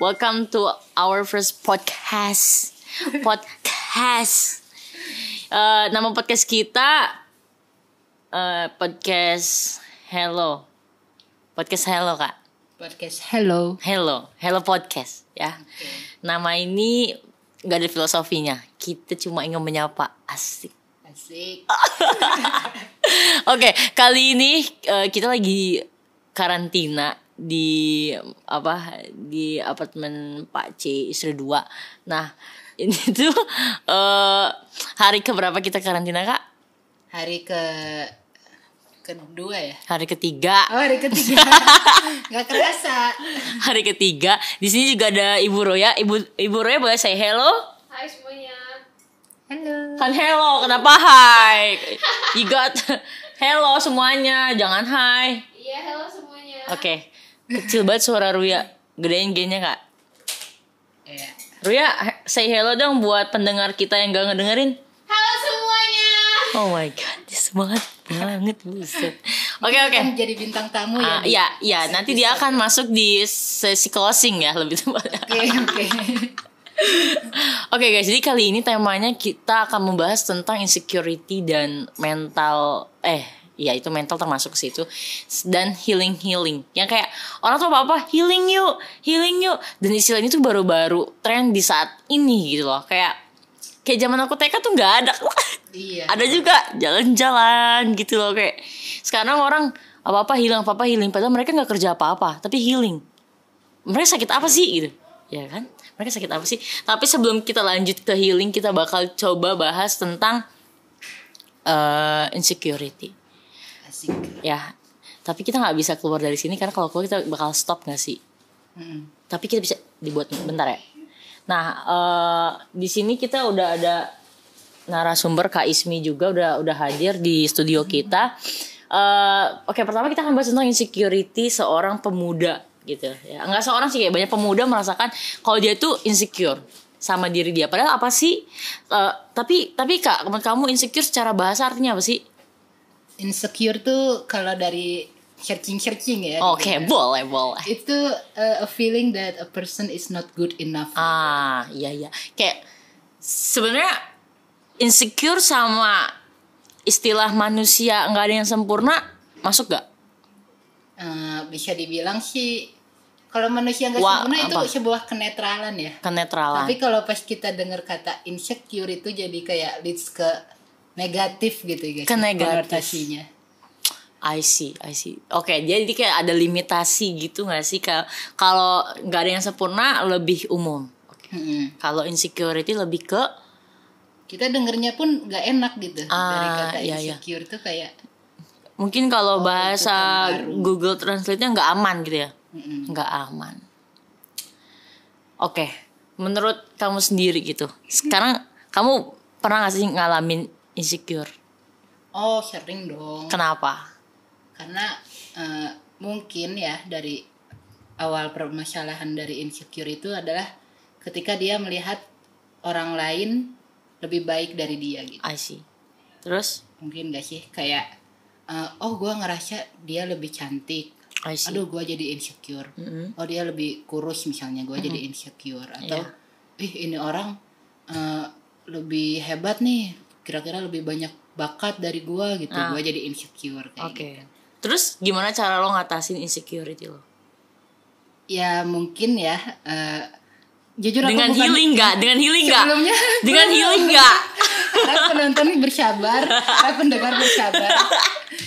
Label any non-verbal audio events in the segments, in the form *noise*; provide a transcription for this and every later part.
welcome to our first podcast. Podcast. Eh, nama podcast kita eh, podcast Hello. Podcast Hello kak. Podcast Hello. Hello, Hello Podcast ya. Nama ini nggak ada filosofinya. Kita cuma ingin menyapa. Asik. Asik. *laughs* Oke, kali ini eh, kita lagi karantina di apa di apartemen Pak C istri dua. Nah, *laughs* ini tuh eh hari keberapa kita karantina kak? Hari ke kedua ya. Hari ketiga. Oh hari ketiga. *laughs* Gak kerasa. Hari ketiga. Di sini juga ada Ibu Roya. Ibu Ibu Roya boleh say hello? Hai semuanya. Halo. Kan hello, kenapa hai? You got *laughs* hello semuanya, jangan hai. Iya, halo semuanya. Oke, kecil banget suara Ruya. Gedein gennya kak. Iya. Ruya, say hello dong buat pendengar kita yang gak ngedengerin. Halo semuanya. Oh my god, dia semangat banget buset. Oke oke. Kan jadi bintang tamu Ah, ya. iya, iya. Nanti dia akan masuk di sesi closing ya lebih tepatnya. Oke oke. *laughs* Oke guys, jadi kali ini temanya kita akan membahas tentang insecurity dan mental eh ya itu mental termasuk ke situ. Dan healing healing. Yang kayak orang tuh apa apa healing yuk healing yuk. Dan istilah ini tuh baru-baru tren di saat ini gitu loh. Kayak kayak zaman aku TK tuh nggak ada. *laughs* Iya. ada juga jalan-jalan gitu loh kayak. Sekarang orang apa apa healing apa apa healing. Padahal mereka nggak kerja apa apa tapi healing. Mereka sakit apa sih? Gitu. Ya kan? Mereka sakit apa sih? Tapi sebelum kita lanjut ke healing kita bakal coba bahas tentang eh, insecurity Asik. ya tapi kita nggak bisa keluar dari sini karena kalau keluar kita bakal stop nggak sih? Mm-mm. tapi kita bisa dibuat bentar ya. Nah eh, di sini kita udah ada narasumber Kak Ismi juga udah udah hadir di studio kita. Eh, oke pertama kita akan bahas tentang insecurity seorang pemuda gitu ya. Nggak seorang sih kayak banyak pemuda merasakan kalau dia tuh insecure sama diri dia. Padahal apa sih? Eh, tapi tapi kak kamu insecure secara bahasa artinya apa sih Insecure tuh kalau dari searching-searching ya. oke boleh boleh Itu uh, a feeling that a person is not good enough. Ah, iya iya. Kayak sebenarnya insecure sama istilah manusia nggak ada yang sempurna masuk gak? Eh, bisa dibilang sih kalau manusia nggak sempurna itu apa? sebuah kenetralan ya. Kenetralan. Tapi kalau pas kita dengar kata insecure itu jadi kayak leads ke negatif gitu guys. Ke negatif. konotasinya. I see, I see. Oke, jadi kayak ada limitasi gitu nggak sih? Kalau nggak ada yang sempurna lebih umum. Oke. Mm-mm. Kalau insecurity lebih ke Kita dengernya pun nggak enak gitu dari Ah, kata iya, iya. insecure tuh kayak mungkin kalau bahasa baru. Google Translate-nya nggak aman gitu ya? nggak aman. Oke, menurut kamu sendiri gitu. Sekarang kamu pernah gak sih ngalamin insecure? oh sering dong. Kenapa? Karena eh, mungkin ya dari awal permasalahan dari insecure itu adalah ketika dia melihat orang lain lebih baik dari dia gitu. I see. Terus? Mungkin gak sih kayak eh, oh gua ngerasa dia lebih cantik I see. aduh gue jadi insecure Mm-mm. oh dia lebih kurus misalnya gue jadi insecure atau Iya. ih ini orang eh, lebih hebat nih kira-kira lebih banyak bakat dari gue gitu Ah. gue jadi insecure kayak Oke. gitu. Terus gimana cara lo ngatasin insecurity lo? ya mungkin ya eh, jujur aku Dengan bukan- healing gak? Dengan healing gak? Sebelumnya Dengan *laughs* healing gak? Harap penonton bersabar, harap pendengar bersabar.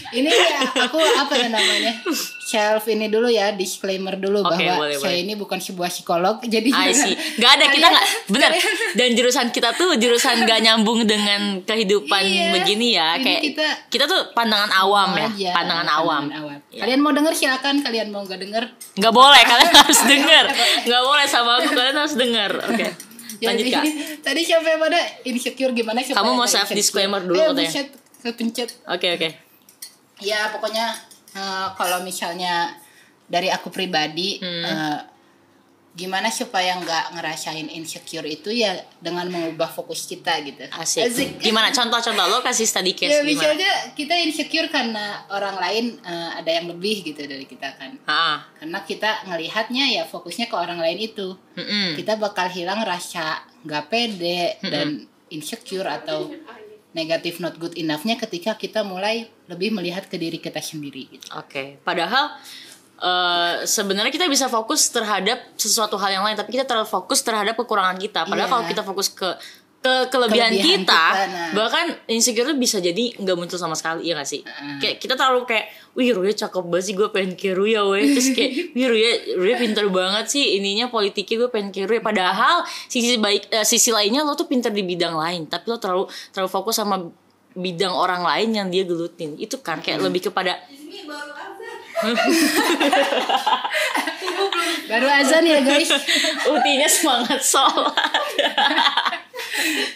Ini ya aku apa ya namanya? Self ini dulu ya, disclaimer dulu Oke, bahwa boleh, saya boleh. ini bukan sebuah psikolog. Jadi. *laughs* Gak ada kita Kalian- gak bener. Dan jurusan kita tuh jurusan gak nyambung dengan kehidupan Iya. begini ya. Kayak kita, kita- tuh pandangan awam ya, aja, pandangan awam. Iya. Kalian mau denger silakan, kalian mau gak denger Nggak boleh, kalian *laughs* harus denger. Nggak boleh sama aku, kalian harus denger. Oke. *laughs* Lanjut Jadi, kak. *laughs* Tadi siapa pada insecure gimana supaya Kamu mau self disclaimer dulu Eh, katanya. buset, kepencet. Oke oke. Ya pokoknya eh, kalau misalnya dari aku pribadi Hmm. eh, gimana supaya nggak ngerasain insecure itu ya dengan mengubah fokus kita gitu Asik. Gimana contoh-contoh lo kasih study case ya gimana? aja kita insecure karena orang lain eh, ada yang lebih gitu dari kita kan Ah, karena kita ngelihatnya ya fokusnya ke orang lain itu mm-mm. kita bakal hilang rasa nggak pede dan insecure atau negatif not good enough-nya ketika kita mulai lebih melihat ke diri kita sendiri gitu. Oke, padahal eh, sebenarnya kita bisa fokus terhadap sesuatu hal yang lain, tapi kita terlalu fokus terhadap kekurangan kita. Padahal Iya. kalau kita fokus ke ke kelebihan, Kelebihan kita, kita, nah. bahkan insecure itu bisa jadi nggak muncul sama sekali, ya gak sih? Heeh. Kayak kita terlalu kayak, wih Ruya cakep banget sih, gue pengen kayak Ruya, weh. Terus kayak, *laughs* wih Ruya, Ruya pinter banget sih, ininya politiknya gue pengen kayak Ruya. Padahal sisi baik, eh, sisi lainnya lo tuh pinter di bidang lain, tapi lo terlalu terlalu fokus sama bidang orang lain yang dia gelutin. Itu kan kayak lebih kepada *laughs* Baru azan ya guys. *laughs* Utinya semangat sholat.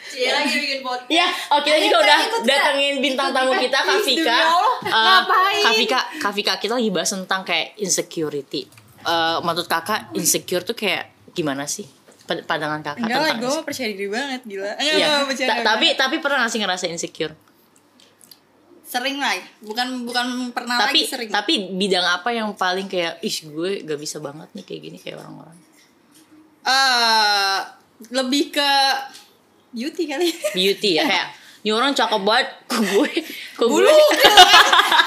Cie lagi bikin podcast. ya, oh kita juga udah datengin bintang tamu kita Allah. Eh, Ngapain? Kak Vika, Kak Vika kita lagi bahas tentang kayak insecurity. Eh, menurut kakak insecure tuh kayak gimana sih? Pandangan kakak Enggak lah, gue mah percaya diri banget gila. Enggak, Iya. enggak percaya tapi tapi pernah gak sih ngerasa insecure? Sering lah, bukan bukan pernah tapi lagi sering. tapi bidang apa yang paling kayak ih gue gak bisa banget nih kayak gini kayak orang-orang. eh lebih ke beauty kali. Beauty ya kayak ini orang cakep banget ke gue ke Bulu gue.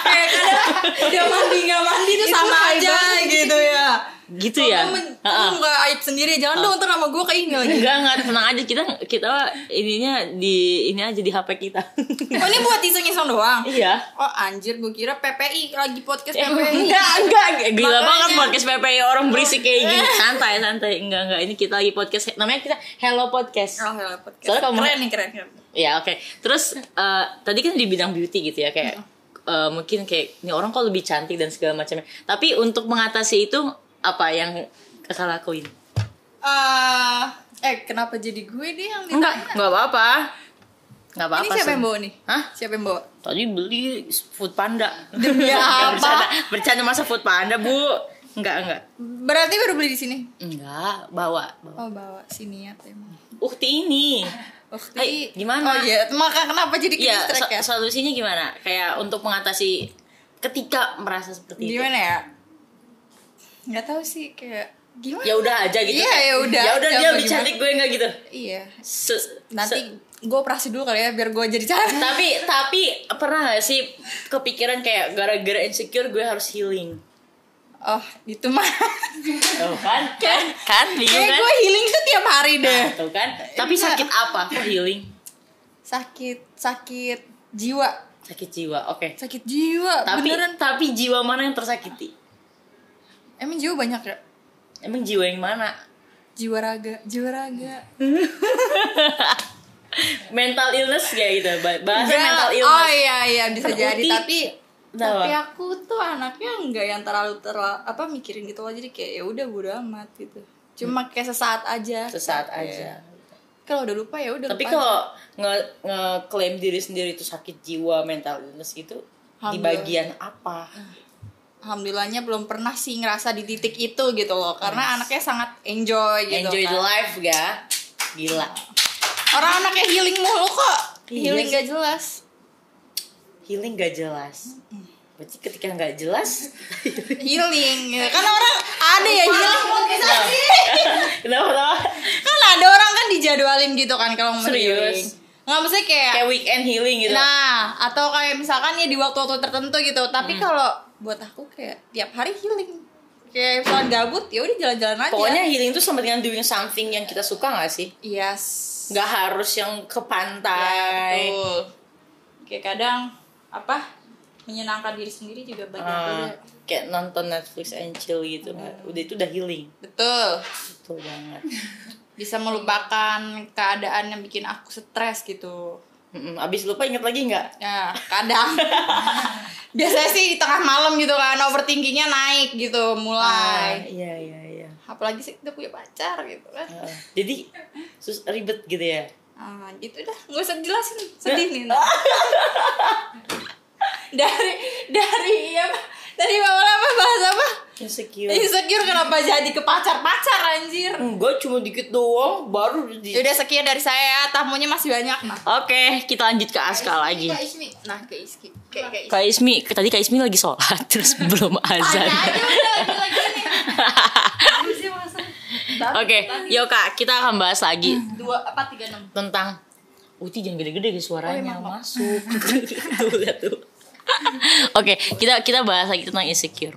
Kayak kadang dia mandi nggak mandi tuh Itu sama aja gitu ya. Gitu ya? Kamu nggak aib sendiri, jangan dong ntar nama gue ini lagi. enggak enggak tenang aja. Kita kita ininya di ini aja di HP kita. Oh ini buat iseng-iseng *laughs* doang. iya. Oh anjir, gue kira PPI lagi podcast Eh, PPI. enggak enggak. Gila Makanya. banget podcast PPI orang berisik kayak gini. *laughs* Santai santai. Enggak enggak. Ini kita lagi podcast. Namanya kita Hello Podcast. Oh, hello, podcast. Soalnya kamu- keren nih, keren, keren. ya oke. Terus eh, tadi kan di bidang beauty gitu ya kayak eh, mungkin kayak ini orang kok lebih cantik dan segala macamnya. Tapi untuk mengatasi itu apa yang kakak lakuin Eh, eh kenapa jadi gue nih yang ditanya? enggak enggak apa apa enggak apa apa Ini siapa yang bawa nih? Hah? Siapa yang bawa? Tadi beli food panda. Demi *laughs* apa? Bercanda, bercanda masa food panda, Bu. Enggak, enggak. Berarti baru beli di sini. Enggak, bawa. bawa. Oh, bawa si niat emang. Ukti ini. *laughs* Ukti. Hai, gimana? Oh iya, maka kenapa jadi Ya, so- ya? solusinya gimana? Kayak untuk mengatasi ketika merasa seperti itu. Gimana ya? Nggak tahu sih kayak gimana? Ya udah aja gitu. Iya, ya udah. Ya udah dia lebih cantik gue enggak gitu. Iya. Se- Nanti se- gue operasi dulu kali ya biar gue jadi cantik. tapi tapi pernah gak sih kepikiran kayak gara-gara insecure gue harus healing? Oh, itu mah. Tuh kan? Kan? Kan? Bingung Kayak kan? gue healing tuh tiap hari deh. Tuh kan? Tapi Enggak. sakit apa? Kok healing? Sakit, sakit jiwa. Sakit jiwa. Oke. Sakit jiwa. Tapi beneran. tapi jiwa mana yang tersakiti? Emang jiwa banyak ya? Emang jiwa yang mana? Jiwa raga, jiwa raga. *laughs* Mental illness gitu. Ba- Bahasa Enggak. mental Oh illness. iya iya bisa jadi tapi Kenapa? tapi aku tuh anaknya enggak yang terlalu terlalu apa mikirin gitu loh jadi kayak ya udah bodo amat gitu. Cuma kayak sesaat aja. Sesaat Kayak, aja. Kalau udah lupa ya udah Tapi kalau nge ngeklaim diri sendiri itu sakit jiwa, mental illness gitu di bagian apa? Alhamdulillahnya belum pernah sih ngerasa di titik itu gitu loh karena anaknya sangat enjoy gitu Enjoy kan. the life, ga? Gila. Orang anaknya healing mulu kok. Iya healing gak jelas. Healing gak jelas. Berarti ketika nggak jelas, *laughs* healing gitu. kan orang ada ya healing kenapa? kenapa? kan ada orang kan dijadwalin gitu kan kalau mau Serius? healing nggak maksudnya kayak Kayak weekend healing gitu. nah atau kayak misalkan ya di waktu-waktu tertentu gitu tapi kalau buat aku kayak tiap hari healing. Kayak misalkan gabut ya udah jalan-jalan aja. Pokoknya healing tuh sama dengan doing something yang kita suka gak sih? yes. Gak harus yang ke Ya, pantai. betul. Kayak kadang apa menyenangkan diri sendiri juga banyak juga. kayak nonton Netflix and chill gitu. Udah itu udah healing. Betul. Betul banget. *laughs* Bisa melupakan keadaan yang bikin aku stres gitu Mm-mm, abis lupa inget lagi nggak? Ya kadang. *laughs* Biasanya sih di tengah malam gitu kan overthinkingnya naik gitu Ah, mulai iya iya iya. Apalagi sih kita punya pacar gitu kan. Ah, jadi sus ribet gitu ya? Ah gitu dah. Nggak usah jelasin sedih nih nah. *laughs* dari dari ya tadi bawa apa bahas apa insecure Insecure kenapa jadi ke pacar-pacar anjir? enggak cuma dikit doang baru di Udah sekian dari saya, tamunya masih banyak. Nah, Oke, kita lanjut ke Aska lagi. Kak Ismi. Nah, ke Iski. Kayak kayak Kak Ismi, tadi Kak Ismi lagi sholat *laughs* terus belum azan. Oke, yuk Kak, kita akan bahas lagi dua apa tiga enam. tentang Uti jangan gede-gede guys suaranya masuk. *laughs* tuh lihat tuh. *laughs* Oke, kita kita bahas lagi tentang insecure.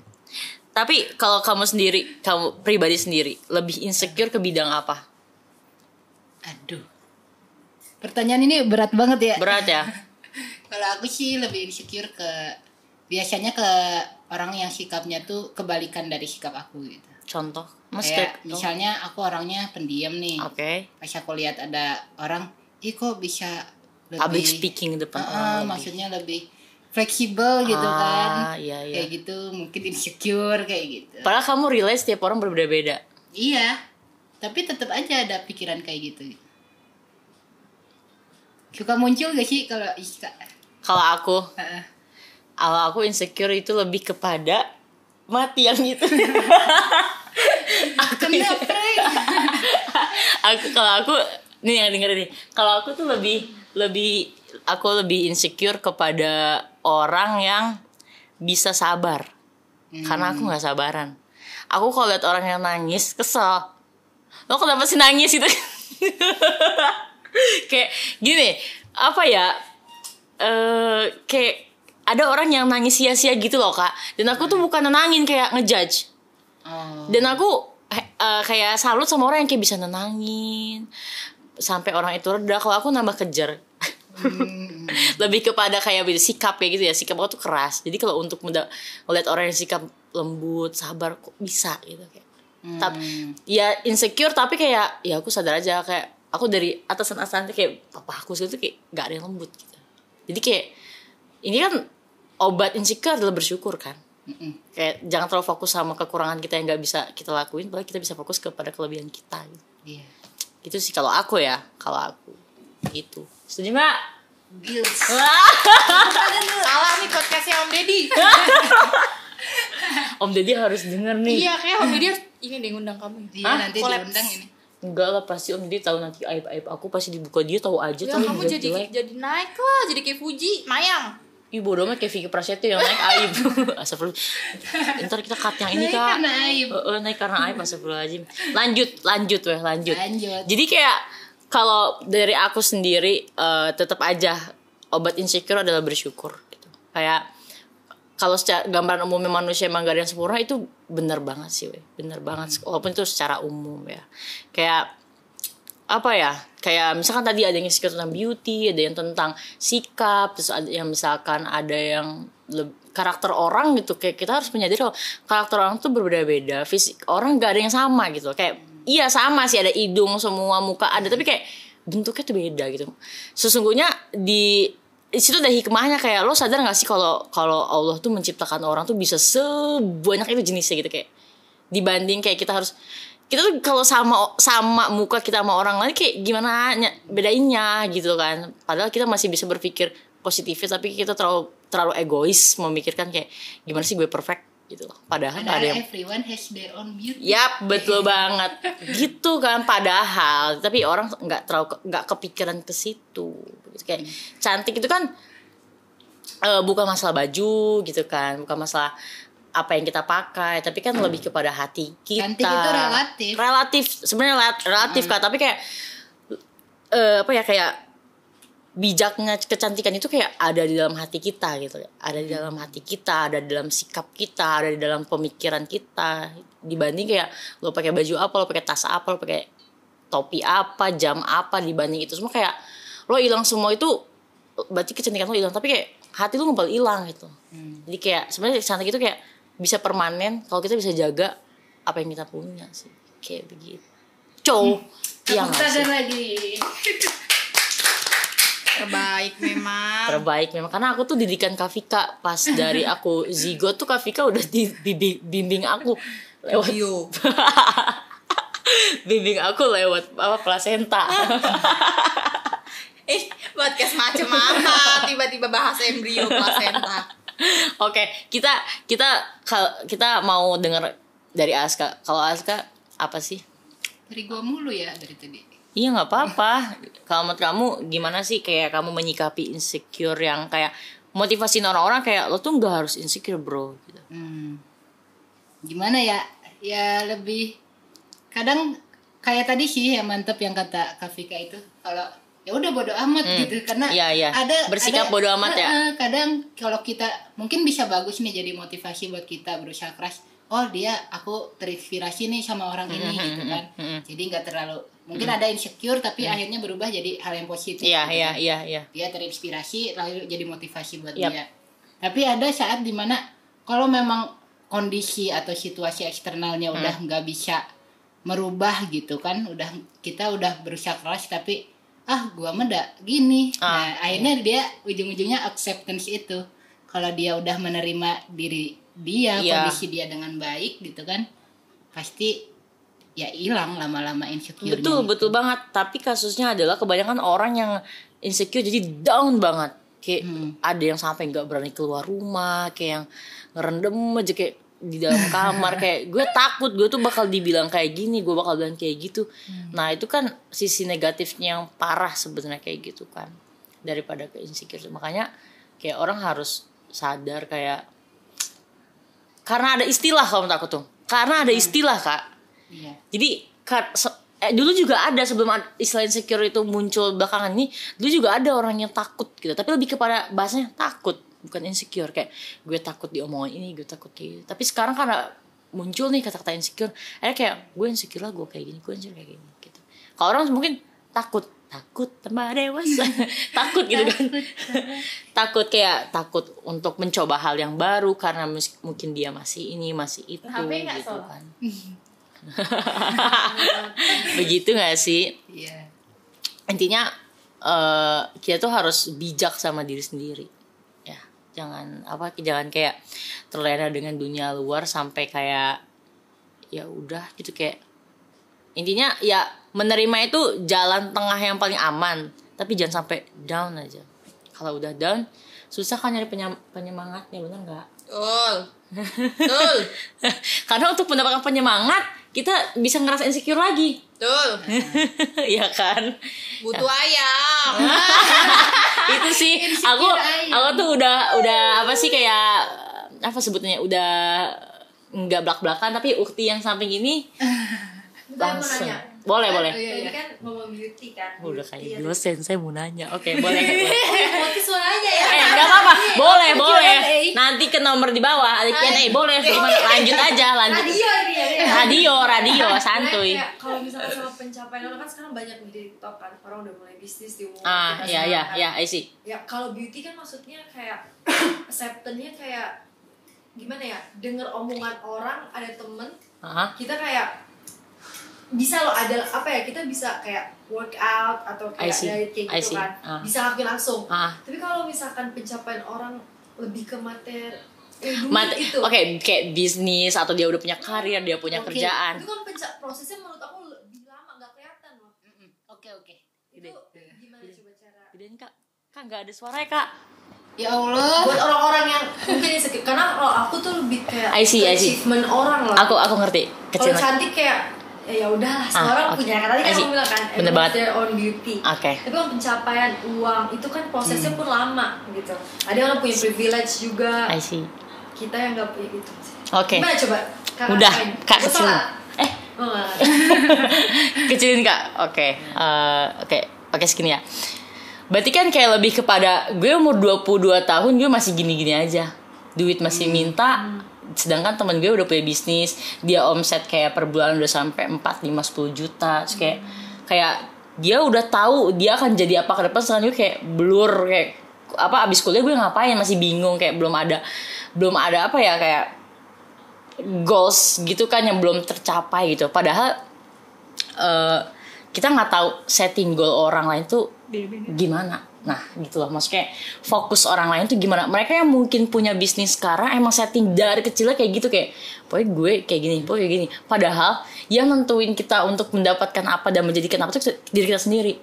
Tapi kalau kamu sendiri, kamu pribadi sendiri, lebih insecure ke bidang apa? Aduh. Pertanyaan ini berat banget ya. Berat ya? *laughs* Kalau aku sih lebih insecure ke biasanya ke orang yang sikapnya tuh kebalikan dari sikap aku gitu. Contoh, Mas Kayak kayak misalnya aku orangnya pendiam nih. Oke. Pas aku lihat ada orang, ih kok bisa lebih Public speaking depan Ah, orang lebih. maksudnya lebih fleksibel gitu Ah, kan. iya, iya. Kayak gitu mungkin insecure kayak gitu. Padahal kamu realize tiap orang berbeda-beda. Iya. Tapi tetap aja ada pikiran kayak gitu. Suka muncul gak sih kalau Iska? Kalau aku, Heeh. kalau aku insecure itu lebih kepada mati yang itu. *laughs* aku *laughs* aku kalau aku nih yang dengerin nih. Kalau aku tuh lebih lebih aku lebih insecure kepada orang yang bisa sabar. Karena aku nggak sabaran. Aku kalau lihat orang yang nangis kesel. Lo kenapa sih nangis itu? *laughs* kayak gini, apa ya? eh kayak ada orang yang nangis sia-sia gitu loh kak. Dan aku tuh bukan nenangin kayak ngejudge. Oh. Dan aku eh, kayak salut sama orang yang kayak bisa nenangin sampai orang itu reda. Kalau aku nambah kejar. Lebih kepada kayak sikap ya gitu ya. Sikap aku tuh keras. Jadi kalau untuk melihat orang yang sikap lembut, sabar kok bisa gitu kayak. Tapi ya insecure tapi kayak ya aku sadar aja kayak aku dari atasan atasan kayak papa aku gitu kayak gak ada yang lembut gitu. Jadi kayak ini kan obat insecure adalah bersyukur kan Mm-mm. kayak jangan terlalu fokus sama kekurangan kita yang nggak bisa kita lakuin padahal kita bisa fokus kepada kelebihan kita gitu. Iya. gitu sih kalau aku ya kalau aku gitu setuju nggak Gils. Salah nih podcastnya Om Deddy. *laughs* Om Deddy harus denger nih iya, kayak Om Deddy harus ini deh ngundang kamu. Iya Hah? nanti Collapse. diundang ini. enggak lah pasti Om Deddy tahu nanti aib aib aku pasti dibuka dia tahu aja Ya kamu jadi jelek. jadi naik lah, jadi kayak Fuji, Mayang. Ih bodoh amat kayak Vicky Prasetyo yang naik aib *laughs* Astagfirullah Ntar kita cut yang ini Naik kak karena aib. Naik karena aib Astagfirullahaladzim Lanjut Lanjut weh lanjut Lanjut. Jadi kayak Kalau dari aku sendiri eh, Tetap aja Obat insecure adalah bersyukur gitu. Kayak kalau secara gambaran umumnya manusia emang gak ada yang sempurna itu bener banget sih weh. Bener banget. Walaupun itu secara umum ya. Kayak apa ya kayak misalkan tadi ada yang insecure tentang beauty ada yang tentang sikap terus ada yang misalkan ada yang leb- karakter orang gitu kayak kita harus menyadari kalau karakter orang tuh berbeda-beda fisik orang gak ada yang sama gitu. Kayak iya sama sih. Ada hidung semua muka ada. Tapi kayak bentuknya tuh beda gitu. Sesungguhnya di situ ada hikmahnya. Kayak lo sadar gak sih kalau kalau Allah tuh menciptakan orang tuh bisa sebanyak itu jenisnya gitu kayak dibanding kayak kita harus kita tuh kalau sama sama muka kita sama orang lain kayak gimana ny- bedainnya gitu kan. Padahal kita masih bisa berpikir positifnya tapi kita terlalu terlalu egois memikirkan kayak gimana sih gue perfect gitu loh padahal ada yang everyone has their own beauty. Yap, betul *laughs* banget. Gitu kan padahal, tapi orang nggak terlalu nggak kepikiran ke situ. Gitu. Kayak cantik itu kan eh, bukan masalah baju gitu kan, bukan masalah apa yang kita pakai, tapi kan lebih kepada hati kita. Cantik itu relatif. Relatif, sebenarnya relat- relatif kan, tapi kayak eh, apa ya kayak bijaknya kecantikan itu kayak ada di dalam hati kita gitu. Ada di dalam hati kita ada di dalam sikap kita ada di dalam pemikiran kita. Dibanding kayak lo pakai baju apa lo pakai tas apa lo pakai topi apa jam apa dibanding itu semua kayak lo hilang semua itu berarti kecantikan lo hilang. Tapi kayak hati lo ngebal hilang gitu. Jadi kayak sebenarnya cantik itu kayak bisa permanen kalau kita bisa jaga apa yang kita punya sih. Kayak begitu. Cow nggak sih? tangan lagi. *laughs* Terbaik memang. terbaik memang karena aku tuh didikan Kafika pas dari aku *laughs* zigot tuh Kafika udah di, bimbing, bimbing aku lewat Yo. *laughs* bimbing aku lewat apa plasenta *laughs* Eh, podcast macam apa? Tiba-tiba bahas embrio placenta. Oke, kita kita kal- kita mau dengar dari Aska. Kalau Aska apa sih? Dari gua mulu ya dari tadi. Iya nggak apa-apa. Kalau menurut kamu gimana sih kayak kamu menyikapi insecure yang kayak motivasi orang-orang kayak lo tuh nggak harus insecure bro. Gitu. Hmm. Gimana ya? Ya lebih kadang kayak tadi sih yang mantep yang kata Kafika itu kalau ya udah bodo amat gitu karena Iya, iya. ada Bersikap ada- bodo amat ya. Kadang kalau kita mungkin bisa bagus nih jadi motivasi buat kita berusaha keras oh dia aku terinspirasi nih sama orang ini Hmm, gitu kan jadi nggak terlalu mungkin ada insecure tapi akhirnya berubah jadi hal yang positif Iya gitu iya kan. iya iya. dia terinspirasi lalu jadi motivasi buat Yap. dia tapi ada saat di mana kalau memang kondisi atau situasi eksternalnya Hmm. udah nggak bisa merubah gitu kan udah kita udah berusaha keras tapi ah gua mah gini Ah, nah akhirnya dia ujung-ujungnya acceptance itu kalau dia udah menerima diri dia Iya. kondisi dia dengan baik gitu kan pasti ya hilang lama-lama insecure Betul betul banget. Tapi kasusnya adalah kebanyakan orang yang insecure jadi down banget. Kayak ada yang sampai nggak berani keluar rumah, kayak yang ngerendam aja kayak di dalam kamar *laughs* kayak gue takut gue tuh bakal dibilang kayak gini gue bakal bilang kayak gitu nah itu kan sisi negatifnya yang parah sebenarnya kayak gitu kan daripada ke insecure makanya kayak orang harus sadar kayak karena ada istilah kalau menurut aku tuh karena ada istilah kak iya jadi kar- se- eh, dulu juga ada sebelum istilah insecure itu muncul belakangan ini, dulu juga ada orang yang takut gitu. Tapi lebih kepada bahasanya takut, bukan insecure kayak gue takut diomongin ini, gue takut kayak gitu. Tapi sekarang karena muncul nih kata-kata insecure, akhirnya kayak gue insecure lah, gue kayak gini, gue insecure kayak gini gitu. Kalau orang mungkin takut, takut tambah dewasa, *laughs* takut gitu kan. *laughs* takut kayak takut untuk mencoba hal yang baru karena mungkin dia masih ini, masih itu nggak gitu salah. kan. *laughs* Begitu gak sih? iya Intinya eh kita tuh harus bijak sama diri sendiri. Ya, jangan apa jangan kayak terlena dengan dunia luar sampai kayak ya udah gitu kayak intinya ya menerima itu jalan tengah yang paling aman, tapi jangan sampai down aja. Kalau udah down susah kan nyari penyem- penyemangatnya bener nggak? Betul. *laughs* Betul. Karena untuk mendapatkan penyemangat kita bisa ngerasa insecure lagi, Betul. *laughs* ya kan? Butuh ayam. *laughs* itu sih aku aku tuh udah udah apa sih kayak apa sebutnya udah nggak belak belakan tapi ukti yang samping ini langsung. nanya. boleh Kan boleh. Tadi kan ngomong beauty kan. udah kayak ada- dosen saya mau nanya. Oke boleh *laughs* Mati suaranya ya. eh nggak apa apa boleh boleh. nanti ke nomor di bawah ada Q&A boleh lanjut aja lanjut. Radio ya. radio radio santuy. Kalau misalnya sama pencapaian orang kan sekarang banyak di TikTok kan. Orang udah mulai bisnis di umum. ah kita ya semua ya kan. ya I see. Ya kalau beauty kan maksudnya kayak *coughs* acceptance-nya kayak gimana ya? Dengar omongan orang ada temen kita kayak bisa loh ada apa ya kita bisa kayak workout atau kayak diet kayak gitu kan. Ah. bisa lakuin langsung. Ah. Tapi kalau misalkan pencapaian orang lebih ke materi eh, duit Mat- gitu. oke kayak bisnis atau dia udah punya karir dia punya Oke, kerjaan. Itu kan penca- prosesnya menurut aku lebih lama nggak kelihatan loh. Oke oke. Itu gimana coba cara? Gedein kak? Kak nggak ada suaranya kak? Ya Allah. Buat orang-orang yang mungkin insecure. Karena kalau aku tuh lebih kayak I see, I see. achievement orang loh. Aku aku ngerti. Kalau Kecil cantik kayak ya ya udahlah semua Ah, orang punya kan tadi kan bilang kan Bener banget. their own beauty Oke. Tapi kalau pencapaian uang itu kan prosesnya pun lama gitu. Ada orang punya privilege juga. I see. Kita yang nggak punya gitu Oke. Gimana coba? Kakak Udah ngapain? kak salah? Eh. Oh, *laughs* kecilin kak. Oke eh, Oke Oke segini ya. Berarti kan kayak lebih kepada Gue umur 22 tahun Gue masih gini-gini aja. Duit masih minta Sedangkan temen gue udah punya bisnis Dia omset kayak per bulan udah sampai 4, 5, 10 juta. Terus kayak Kayak Dia udah tahu Dia akan jadi apa ke depan Sedangkan gue kayak blur Kayak apa abis kuliah gue ngapain? Masih bingung kayak belum ada belum ada apa ya kayak goals gitu kan yang belum tercapai gitu. Padahal eh, kita nggak tahu setting goal orang lain tuh gimana nah gitu loh. Maksudnya fokus orang lain tuh gimana? Mereka yang mungkin punya bisnis sekarang emang setting dari kecilnya kayak gitu kayak pokoknya gue kayak gini pokoknya kayak gini. Padahal yang nentuin kita untuk mendapatkan apa dan menjadikan apa itu diri kita sendiri.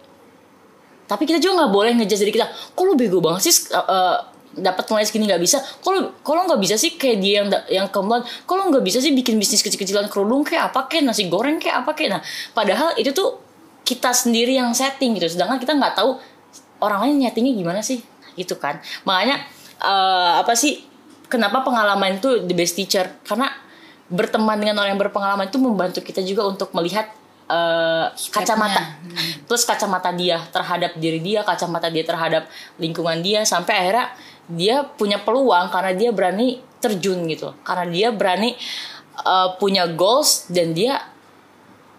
Tapi kita juga nggak boleh ngejudge diri kita kok lu bego banget sih uh, dapat nilai segini nggak bisa? Kalau kalau nggak bisa sih kayak dia yang yang kemudian kalau nggak bisa sih bikin bisnis kecil-kecilan kerudung kayak apa kayak nasi goreng kayak apa kayak? Nah padahal itu tuh kita sendiri yang setting gitu. Sedangkan kita nggak tahu orang lain nyetingnya gimana sih? Gitu kan. Makanya eh, apa sih kenapa pengalaman itu the best teacher? Karena berteman dengan orang yang berpengalaman itu membantu kita juga untuk melihat eh, kacamata. Plus kacamata dia terhadap diri dia kacamata dia terhadap lingkungan dia sampai akhirnya dia punya peluang karena dia berani terjun gitu. Karena dia berani eh, punya goals dan dia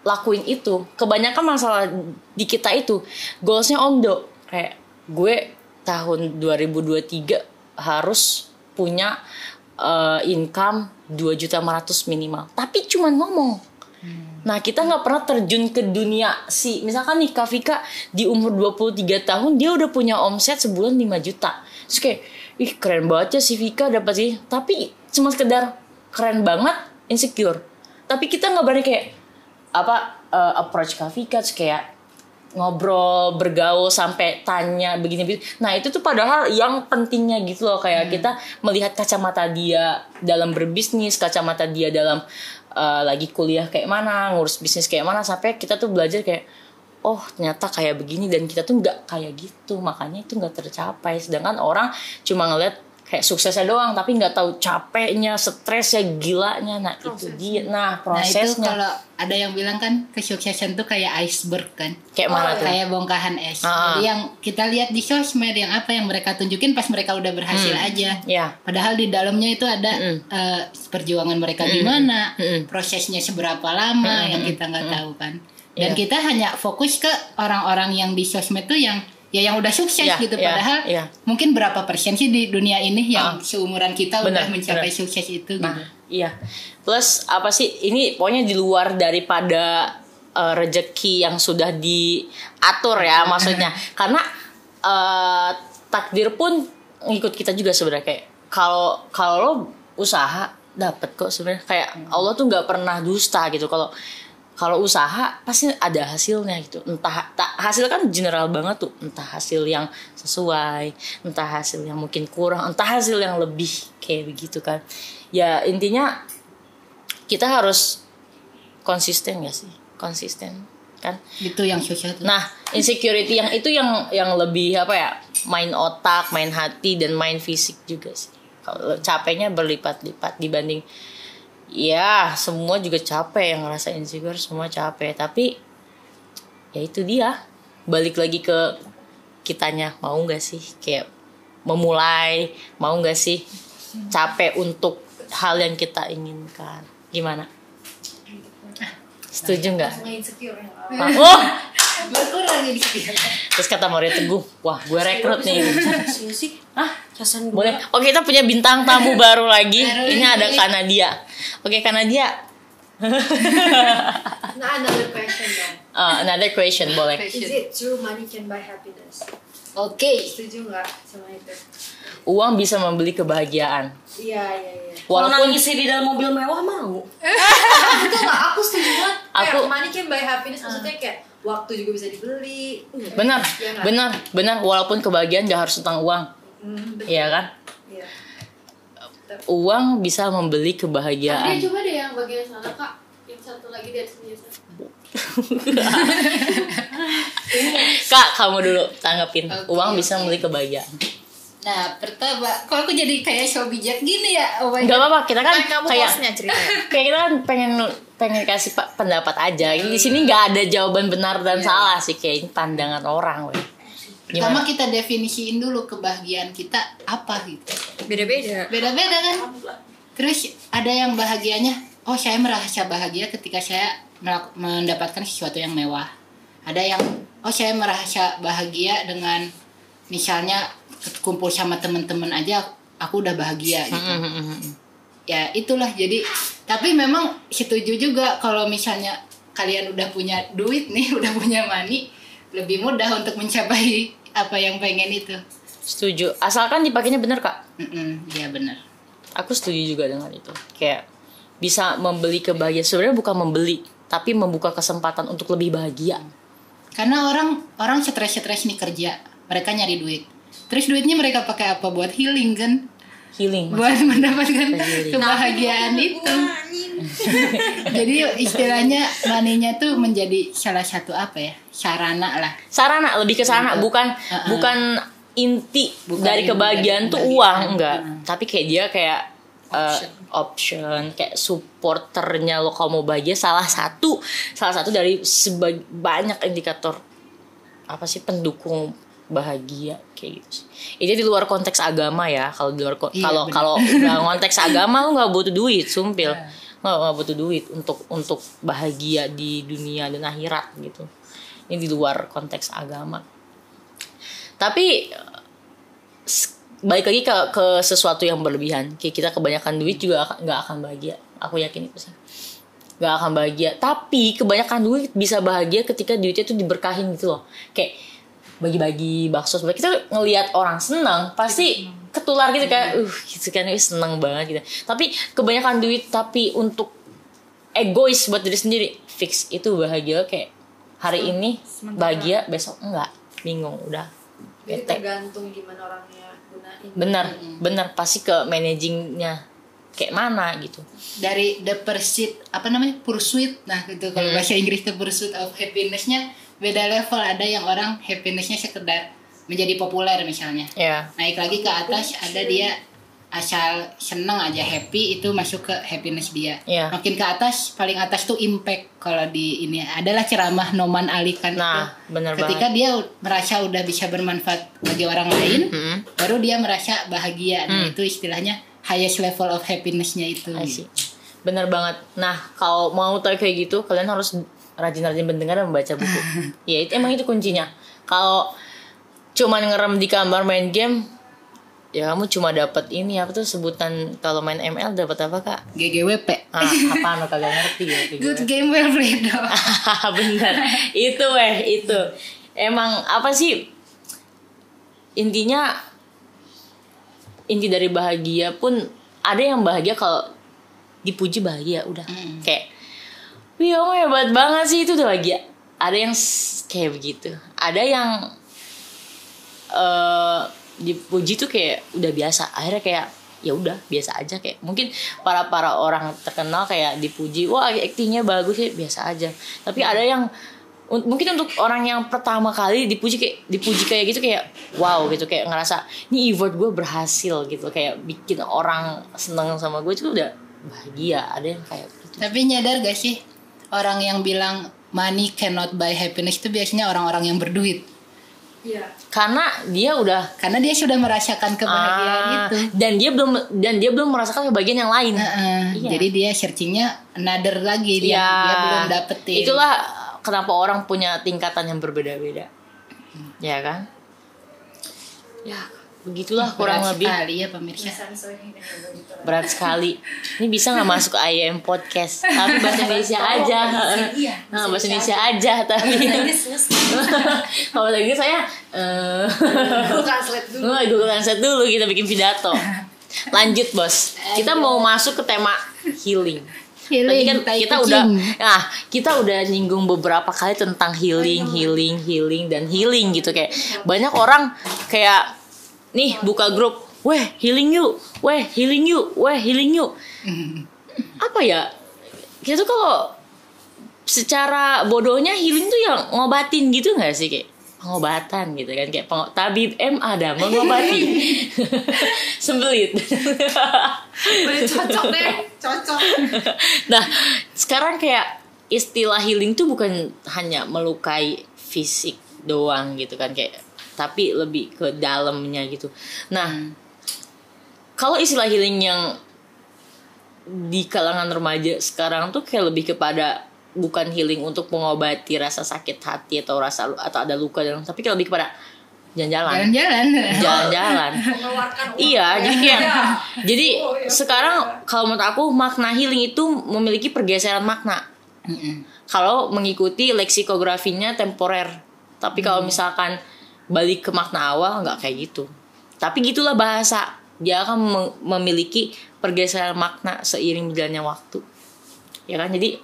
lakuin itu. Kebanyakan masalah di kita itu goalsnya omdo kayak gue tahun 2023 harus punya eh, income 2 juta 500 minimal tapi cuman ngomong Nah kita nggak pernah terjun ke dunia si misalkan nih Kak Vika di umur 23 tahun dia udah punya omset sebulan 5 juta. Terus kayak ih keren banget ya si Vika dapat sih. Tapi cuma sekedar keren banget insecure. Tapi kita nggak berani kayak apa eh, approach Kak Vika terus kayak ngobrol bergaul sampai tanya begini begini. Nah itu tuh padahal yang pentingnya gitu loh. Kayak kita melihat kacamata dia dalam berbisnis kacamata dia dalam eh, lagi kuliah kayak mana ngurus bisnis kayak mana sampai kita tuh belajar kayak oh ternyata kayak begini. Dan kita tuh nggak kayak gitu. Makanya itu nggak tercapai. Sedangkan orang cuma ngeliat kayak suksesnya doang tapi nggak tahu capeknya stresnya gilanya nah itu dia nah Nah itu prosesnya kalau ada yang bilang kan kesuksesan tuh kayak iceberg kan. kayak mana tuh Kayak bongkahan es. Ah. Jadi yang kita lihat di sosmed yang apa yang mereka tunjukin pas mereka udah berhasil aja. ya Padahal di dalamnya itu ada eh, perjuangan mereka gimana, Mm-mm. prosesnya seberapa lama yang kita nggak tahu kan. Dan Iya. kita hanya fokus ke orang-orang yang di sosmed tuh yang ya yang udah sukses Iya, gitu. iya, Padahal iya. mungkin berapa persen sih di dunia ini yang seumuran kita Benar, udah mencapai benar. sukses itu Nah, gitu. iya. Plus apa sih? Ini pokoknya di luar daripada eh, rezeki yang sudah diatur ya maksudnya. Karena eh, takdir pun ngikut kita juga sebenarnya kayak kalau kalau lo usaha dapat kok sebenarnya kayak Allah tuh nggak pernah dusta gitu kalau kalau usaha pasti ada hasilnya gitu entah tak hasil kan general banget tuh entah hasil yang sesuai entah hasil yang mungkin kurang entah hasil yang lebih kayak begitu kan ya intinya kita harus konsisten ya sih konsisten kan Itu yang susah tuh. Nah, insecurity yang itu yang yang lebih apa ya? Main otak, main hati dan main fisik juga sih. Kalau capeknya berlipat-lipat dibanding ya semua juga capek yang ngerasa insecure semua capek tapi ya itu dia balik lagi ke kitanya mau nggak sih kayak memulai mau nggak sih capek untuk hal yang kita inginkan gimana setuju nggak Langsung insecure ya. oh *laughs* Berkurang sih. Terus kata Maria Teguh, wah gue rekrut nih. Sih. Casan Boleh. Oke kita punya bintang tamu baru lagi. Ini ada Kanadia. Oke Kanadia. *laughs* Nah, another question dong. Uh, another question boleh. Is it true money can buy happiness? Oke. Setuju nggak sama itu? Uang bisa membeli kebahagiaan. Iya, iya, iya. Kalau Walaupun nangis di dalam mobil mewah mau. *laughs* Itu nggak, aku setuju banget. Kayak Aku- money can buy happiness maksudnya kayak waktu juga bisa dibeli. benar, Iya nggak? benar, benar. Walaupun kebahagiaan gak harus tentang uang, Hmm. Iya kan? Iya. Uang bisa membeli kebahagiaan. coba deh yang bagian sana kak Yang satu lagi di atasnya *laughs* Kak, kamu dulu tanggapin. Oke, Uang bisa membeli kebahagiaan. Nah, pertama, kok aku jadi kayak show bijak gini ya? Oh my Gak apa-apa, kita kan kamu *laughs* kayak kita kan pengen pengen kasih pa- pendapat aja. Di sini nggak ada jawaban benar dan salah sih kayak pandangan orang, weh. Pertama Gimana? kita definisiin dulu kebahagiaan kita apa gitu. Beda-beda. Beda-beda kan? Terus ada yang bahagianya, oh saya merasa bahagia ketika saya mendapatkan sesuatu yang mewah. Ada yang, oh saya merasa bahagia dengan misalnya kumpul sama teman-teman aja, aku udah bahagia gitu. Ya itulah jadi tapi memang setuju juga kalau misalnya kalian udah punya duit nih *laughs* udah punya money lebih mudah untuk mencapai apa yang pengen itu Setuju. Asalkan dipakainya bener kak. Mm-mm, ya benar Aku setuju juga dengan itu. Kayak bisa membeli kebahagiaan. Sebenarnya bukan membeli, tapi membuka kesempatan untuk lebih bahagia. karena orang orang stres-stres nih kerja mereka nyari duit terus duitnya mereka pakai apa buat healing kan healing buat mendapatkan kebahagiaan itu. *laughs* *laughs* jadi istilahnya maninya tuh menjadi salah satu apa ya? Sarana lah. Sarana lebih ke sarana. Bukan bukan inti Bukan dari kebahagiaan dari tuh kebahagiaan. uang enggak. Mm. tapi kayak dia kayak uh, option kayak supporternya lo kalau mau bahagia salah satu salah satu dari sebag- banyak indikator apa sih pendukung bahagia kayak gitu sih. Itu di luar konteks agama ya. Kalau di luar ko- Iya, kalau kalau dalam *laughs* konteks agama lu nggak butuh duit, sumpil. Nggak nggak butuh duit untuk untuk bahagia di dunia dan akhirat gitu. Ini di luar konteks agama. Tapi balik lagi ke ke sesuatu yang berlebihan. Kayak kita kebanyakan duit juga nggak akan bahagia. Aku yakin itu sih nggak akan bahagia tapi kebanyakan duit bisa bahagia ketika duitnya tuh diberkahin gitu loh kayak bagi-bagi bakso. Sebenarnya kita ngelihat orang senang pasti ketular gitu kayak uh gitu kan "Ih, senang banget gitu. Tapi kebanyakan duit tapi untuk egois buat diri sendiri. Fix itu bahagia kayak hari ini bahagia besok enggak. Bingung udah. Jadi bete. tergantung gimana orangnya gunain. bener bener. Pasti ke managingnya kayak mana gitu. Dari the pursuit apa namanya pursuit. Nah gitu. Kalau Hmm. bahasa Inggris the pursuit of happinessnya beda level ada yang orang happinessnya sekedar menjadi populer misalnya ya naik lagi ke atas ada dia asal seneng aja happy itu masuk ke happiness dia Iya. makin ke atas paling atas tuh impact kalau di ini adalah ceramah Noman Ali kan Nah, itu. bener ketika dia u- merasa udah bisa bermanfaat bagi orang lain Mm-mm. baru dia merasa bahagia nah itu istilahnya highest level of happinessnya itu. Bener banget. Nah, kalau mau tahu kayak gitu, kalian harus rajin-rajin mendengar dan membaca buku. *laughs* ya, itu emang itu kuncinya. Kalau cuma ngerem di kamar main game, ya kamu cuma dapat ini apa tuh sebutan kalau main ML dapat apa kak? GGWP Ah, apaan lo kagak ngerti ya? kayak good game well played. *laughs* Bener. itu eh itu. Emang apa sih? Intinya inti dari bahagia pun ada yang bahagia kalau dipuji bahagia udah kayak wih kamu hebat banget sih. Itu udah bahagia ada yang kayak begitu. Ada yang eh dipuji tuh kayak udah biasa. Akhirnya kayak ya udah biasa aja. Kayak mungkin para para orang terkenal kayak dipuji wah aktingnya bagus sih. Biasa aja. Tapi ada yang un- mungkin untuk orang yang pertama kali dipuji kayak dipuji kayak gitu kayak wow gitu. Kayak ngerasa ini effort gue berhasil gitu. Kayak bikin orang seneng sama gue itu udah bahagia. Ada yang kayak gitu. Tapi nyadar gak sih orang yang bilang money cannot buy happiness itu biasanya orang-orang yang berduit Iya. karena dia udah karena dia sudah merasakan kebahagiaan Ah, itu dan dia belum dan dia belum merasakan kebahagiaan yang lain Heeh, Iya. Jadi dia searchingnya another lagi dia, Iya. dia belum dapetin. itulah kenapa orang punya tingkatan yang berbeda-beda ya kan ya begitulah kurang Berat lebih. sekali ya pemirsa. berat sekali. Ini bisa nggak masuk IM podcast? Tapi bahasa Indonesia aja. Iya, nah, bahasa Indonesia aja tapi *laughs* kalau bahasa Inggris saya eh Google Translate dulu. Google Translate dulu kita bikin pidato. Lanjut bos, kita mau masuk ke tema healing. Tadi kan kita kucing. udah, nah kita udah nyinggung beberapa kali tentang healing, healing, healing dan healing gitu kayak banyak orang kayak nih buka grup, weh healing yuk, weh healing yuk, weh healing yuk. *laughs* Apa ya? Kita tuh kalau secara bodohnya healing tuh yang ngobatin gitu nggak sih kayak pengobatan gitu kan kayak pengo- tabib M ada mengobati *laughs* sembelit Boleh cocok deh, cocok. *laughs* nah sekarang kayak istilah healing tuh bukan hanya melukai fisik doang gitu kan kayak tapi lebih ke dalamnya gitu nah kalau istilah healing yang di kalangan remaja sekarang tuh kayak lebih kepada bukan healing untuk mengobati rasa sakit hati atau rasa atau ada luka dalam tapi kayak lebih kepada jalan-jalan Jalan-jalan. jalan-jalan. *laughs* Iya, jadi kayak Iya. jadi Oh, iya. sekarang kalau menurut aku makna healing itu memiliki pergeseran makna. Mm-mm. Kalau mengikuti leksikografinya temporer. Tapi kalau misalkan balik ke makna awal nggak kayak gitu. Tapi gitulah bahasa. Dia akan mem- memiliki pergeseran makna seiring berjalannya waktu. Ya kan? Jadi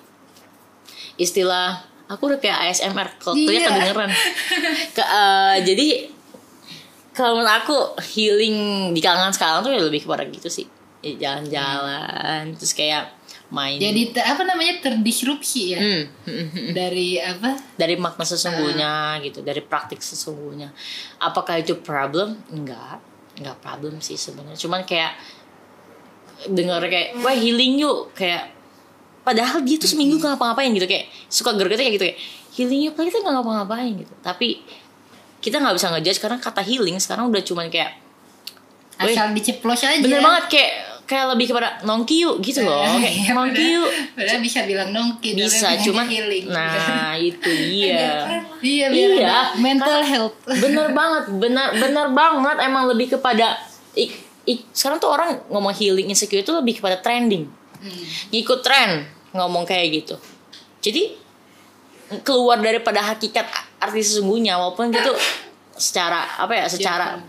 istilah aku udah kayak ASMR kalau Iya. ternyata kedengeran. Ke, eh, jadi kalau menurut aku healing di kalangan sekarang tuh ya lebih kepada gitu sih jalan-jalan. Terus kayak main. Jadi apa namanya terdisrupsi ya? Hmm, hmm, *laughs* hmm. dari apa? dari makna sesungguhnya gitu. Dari praktik sesungguhnya. Apakah itu problem? Enggak. Enggak problem sih sebenarnya. Cuman kayak dengar kayak wah healing yuk. Kayak padahal dia tuh seminggu nggak ngapa-ngapain gitu. Kayak suka gergetnya kayak gitu kayak healing yuk kita nggak ngapa-ngapain gitu. Tapi kita nggak bisa ngejudge karena kata healing sekarang udah cuman kayak Asal diceplos aja. bener banget kayak kayak lebih kepada nongki yuk gitu loh. Eh, kayak iya, nongki padahal- yuk. Padahal bisa bilang nongki. bisa healing. nah *laughs* itu dia. iya, biar Iya, ada mental health. *laughs* bener banget bener bener banget. Emang lebih kepada ik, ik- sekarang tuh orang ngomong healing insecure itu lebih kepada trending. Hmm. ngikut tren ngomong kayak gitu. Jadi keluar daripada hakikat arti sesungguhnya walaupun gitu secara apa ya secara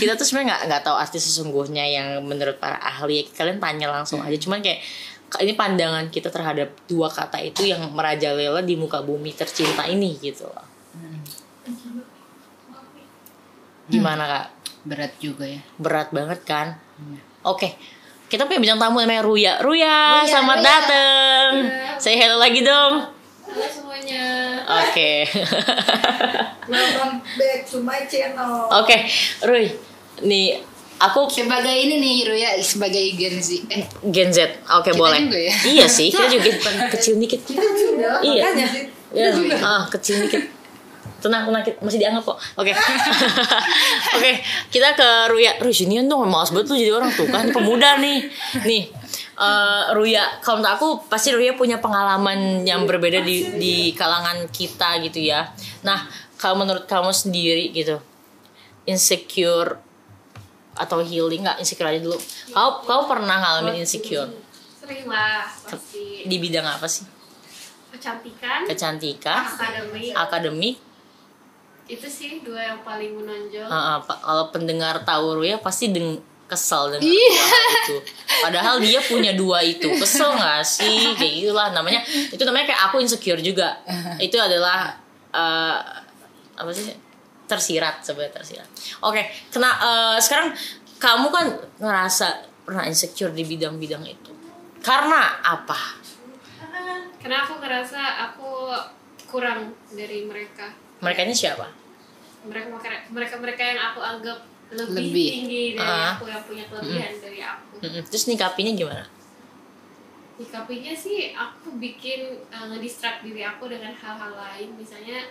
kita tuh sebenarnya nggak nggak tahu arti sesungguhnya yang menurut para ahli kalian tanya langsung aja. Cuman kayak ini pandangan kita terhadap dua kata itu yang merajalela di muka bumi tercinta ini gitu loh. Gimana kak? Berat juga ya. berat banget kan? Oke kita punya bintang tamu namanya Ruya. Ruya, selamat datang. Saya hello lagi dong Halo semuanya. oke *laughs* Welcome back to my channel. oke Ruy nih aku Sebagai ini nih Ruya sebagai Gen Z. Eh, Gen Z oke Kita boleh juga ya? iya sih kita juga *laughs* kecil dikit iya Makanya. Ya, ah kecil dikit. Tenang, tenang, kita masih dianggap kok. Oke. *laughs* Oke, kita ke Ruya. Ruy, sinian dong, malas banget lu jadi orang tuh kan pemuda nih. Nih, eh, Ruya, kalau menurut aku pasti Ruya punya pengalaman yang berbeda di di kalangan kita gitu ya. Nah, kalau menurut kamu sendiri gitu, insecure atau healing nggak insecure aja dulu. Kau kau pernah ngalamin insecure Sering lah pasti di bidang apa sih? kecantikan, Kecantikan, akademik. akademik, Itu sih dua yang paling menonjol. Ah, pa- kalau pendengar tahu Ruya pasti deng kesel dengan dua hal itu. Padahal dia punya dua itu. Kesel gak sih? Kayak gitulah namanya. Itu namanya kayak aku insecure juga. *laughs* Itu adalah eh, apa sih? Tersirat sebenarnya tersirat. Oke, kena eh, sekarang kamu kan ngerasa pernah insecure di bidang-bidang itu. Karena apa? Karena aku ngerasa aku kurang dari mereka. Mereka ini siapa? Mereka mereka mereka yang aku anggap lebih, Lebih. tinggi dari Ah. aku yang punya kelebihan dari aku. Mm-mm. Terus nikapinya gimana? Nyikapinya sih aku bikin uh, ngedistract diri aku dengan hal-hal lain misalnya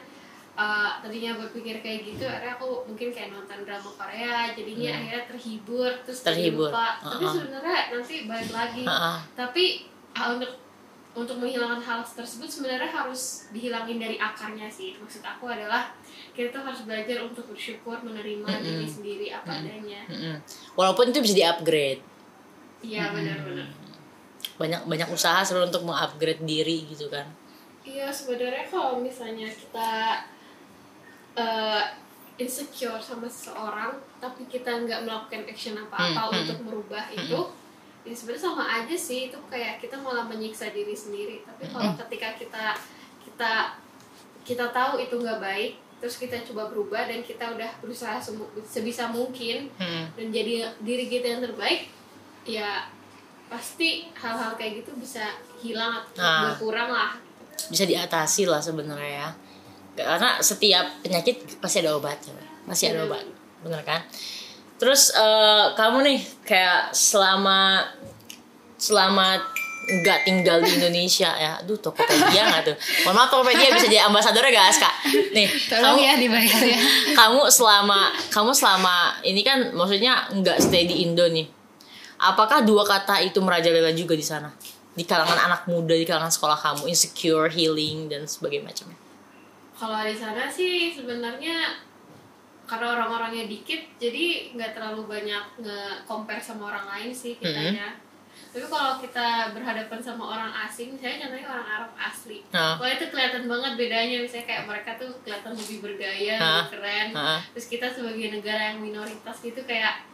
uh, tadinya berpikir kayak gitu akhirnya aku mungkin kayak nonton drama Korea jadinya akhirnya terhibur terus Terhibur. lupa tapi Uh-uh. sebenarnya nanti balik lagi Ha-ha. tapi uh, untuk untuk menghilangkan hal tersebut sebenarnya harus dihilangin dari akarnya sih. Maksud aku adalah kita tuh harus belajar untuk bersyukur menerima diri sendiri apa adanya. Mm-mm. Walaupun itu bisa di-upgrade. iya benar-benar banyak banyak usaha sebenarnya untuk mengupgrade diri gitu kan. Iya sebenarnya kalau misalnya kita eh, insecure sama seseorang tapi kita nggak melakukan action apa-apa Hmm, hmm, untuk merubah itu ya sebenarnya sama aja sih itu kayak kita malah menyiksa diri sendiri. Tapi kalau ketika kita kita kita tahu itu nggak baik terus kita coba berubah dan kita udah berusaha sebisa mungkin Hmm. dan jadi diri kita yang terbaik ya pasti hal-hal kayak gitu bisa hilang atau Ah. berkurang lah. Bisa diatasi lah sebenarnya ya. Karena setiap penyakit pasti ada obatnya masih ada obat bener kan terus eh, kamu nih kayak selama selama nggak tinggal di Indonesia ya. Aduh Tokopedia nggak tuh. Mohon maaf Tokopedia bisa jadi ambasadornya guys kak. Nih Tolong kamu ya dibayar ya. *laughs* kamu selama kamu selama ini kan maksudnya nggak stay di Indo nih. Apakah dua kata itu merajalela juga di sana? Di kalangan anak muda di kalangan sekolah kamu insecure healing dan sebagainya macamnya? Kalau di sana sih sebenarnya karena orang-orangnya dikit jadi nggak terlalu banyak nge-compare sama orang lain sih kitanya tapi kalau kita berhadapan sama orang asing misalnya contohnya orang Arab asli wah itu kelihatan banget bedanya misalnya kayak mereka tuh kelihatan lebih bergaya Ah. lebih keren Ah. terus kita sebagai negara yang minoritas gitu kayak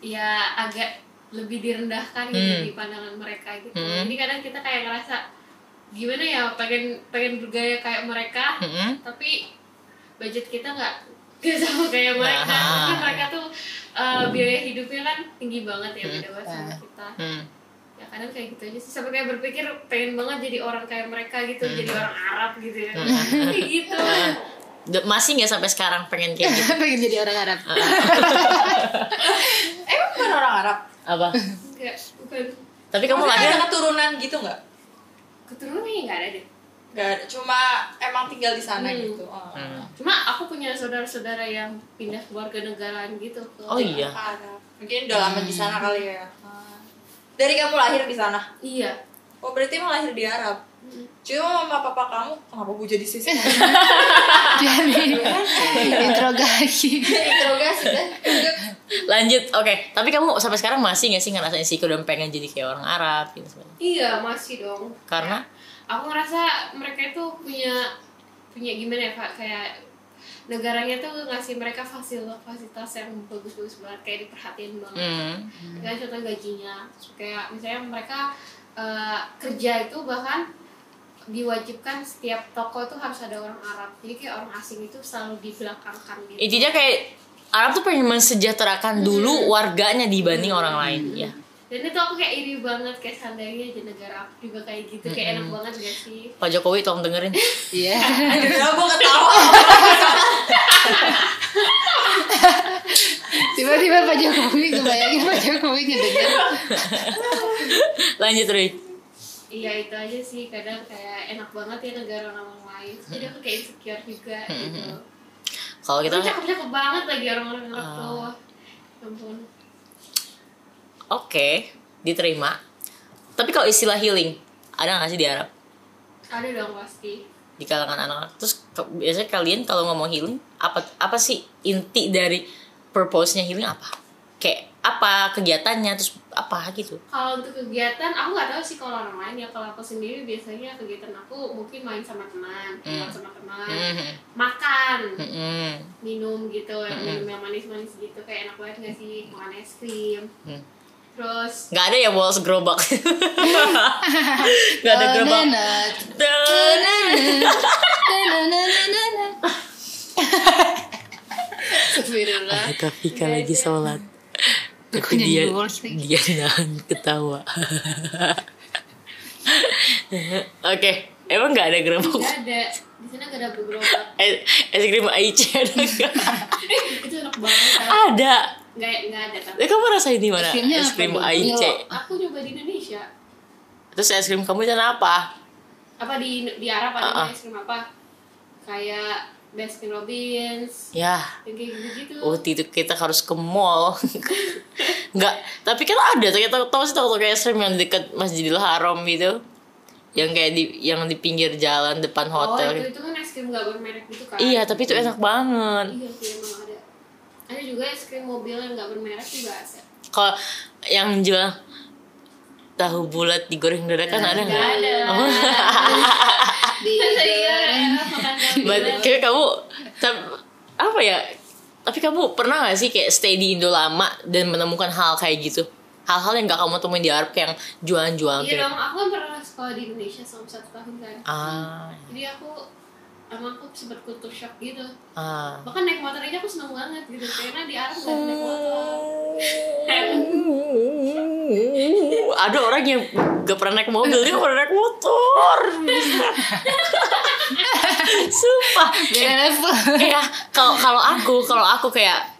ya agak lebih direndahkan gitu Hmm. di pandangan mereka gitu Hmm. jadi kadang kita kayak ngerasa gimana ya pengen pengen bergaya kayak mereka Mm-mm. tapi budget kita nggak gak sama kayak mereka. Ah. Mungkin mereka tuh uh, biaya hidupnya kan tinggi banget ya beda banget sama kita. Hmm. ya kadang kayak gitu aja sih. Sampai kayak berpikir pengen banget jadi orang kayak mereka gitu Hmm. jadi orang Arab gitu ya. Kayak gitu. *laughs* Masih nggak sampai sekarang pengen kayak gitu? *laughs* Pengen jadi orang Arab. *laughs* Emang bukan orang Arab? apa? Kayak bukan. Tapi kamu lahir ada keturunan gitu nggak? keturunan kayaknya nggak ada deh Gak ada, cuma emang tinggal di sana Hmm. gitu. Oh. Hmm. cuma aku punya saudara-saudara yang pindah keluarga negaraan gitu ke oh iya Arab. Mungkin udah lama di sana kali ya. Dari kamu lahir di sana? iya Oh berarti emang lahir di Arab? Cuma mama papa kamu kenapa gue jadi sisi? *laughs* jadi interogasi Interogasi kan? lanjut oke tapi kamu sampai sekarang masih nggak sih ngerasain sih udah pengen jadi kayak orang Arab gitu sebenarnya? iya masih dong karena aku ngerasa mereka itu punya punya gimana ya Pak kayak negaranya tuh ngasih mereka fasilitas fasilitas yang bagus-bagus banget kayak diperhatiin banget. Hmm, kayak contoh gajinya Terus kayak misalnya mereka eh, kerja itu bahkan diwajibkan setiap toko itu harus ada orang Arab. Jadi kayak orang asing itu selalu dibelakangkan gitu. Intinya kayak Arab tuh pengen mensejahterakan dulu warganya dibanding orang lain ya dan itu aku kayak iri banget kayak seandainya di negara aku juga kayak gitu kayak enak banget gak sih? Pak Jokowi tolong dengerin. *laughs* Iya. Aduh, gue ketawa. *laughs* tiba-tiba Pak Jokowi kebayangin Pak Jokowi ngedenger. *laughs* Lanjut Rui. Iya itu aja sih. Kadang kayak enak banget ya negara orang lain. Jadi aku kayak insecure juga gitu. Kalau kita Tapi cakep-cakep banget lagi orang-orang Arab Ah. tuh. Ya ampun oke diterima. Tapi kalau istilah healing ada nggak sih di Arab? Ada dong pasti. Di kalangan anak-anak. Terus biasanya kalian kalau ngomong healing apa apa sih inti dari purpose-nya healing apa? Kayak apa kegiatannya terus apa gitu? Kalau untuk kegiatan aku nggak tahu sih kalau orang lain ya. Kalau aku sendiri biasanya kegiatan aku mungkin main sama teman keluar sama teman Mhm. makan Mm-mm. minum gitu minum yang manis-manis gitu. Kayak enak banget nggak sih? Makan es krim. Hmm. Terus nggak ada ya walls gerobak. *laughs* Nggak ada gerobak. Astagfirullah Ada Vika lagi sholat. Tapi dia dia nahan ketawa. Oke emang nggak ada gerobak? Nggak ada. Di sana nggak ada gerobak. Es, es krim Aice ada nggak? *laughs* itu enak banget ada nggak nggak ada Eh, kamu rasain di mana Es krim? Aice aku nyoba di Indonesia terus es krim kamu itu apa apa di di Arab ada Ah, ah. es krim apa kayak Baskin Robbins ya yang kayak gitu gitu Oh, itu kita harus ke mall. *laughs* Enggak, tapi kan ada kita tahu sih toko kayak es krim yang dekat Masjidil Haram gitu. Yang kayak di yang di pinggir jalan depan oh hotel. itu itu kan es krim nggak bermerek gitu kan Iya, tapi itu enak banget. iya sih emang ada ada juga es krim mobil yang nggak bermerek juga ada Kalau yang jual tahu bulat digoreng dadakan ada nggak ada Oh. *laughs* di iya But, *laughs* bulat. kayak kamu tap- apa ya? Tapi kamu pernah gak sih kayak stay di Indo lama dan menemukan hal kayak gitu? Hal-hal yang gak kamu temuin di Arab kayak yang jualan-jualan iya kayak dong aku kan pernah sekolah di Indonesia selama satu tahun kan ah jadi aku emang aku sempat kultur shock gitu. Ah. Bahkan naik motor aja aku seneng banget gitu. Karena di Arab nggak ada naik motor. *laughs* Ada orang yang gak pernah naik mobil dia pernah naik motor. *laughs* Sumpah. Kayak kalau kalau aku kalau aku kayak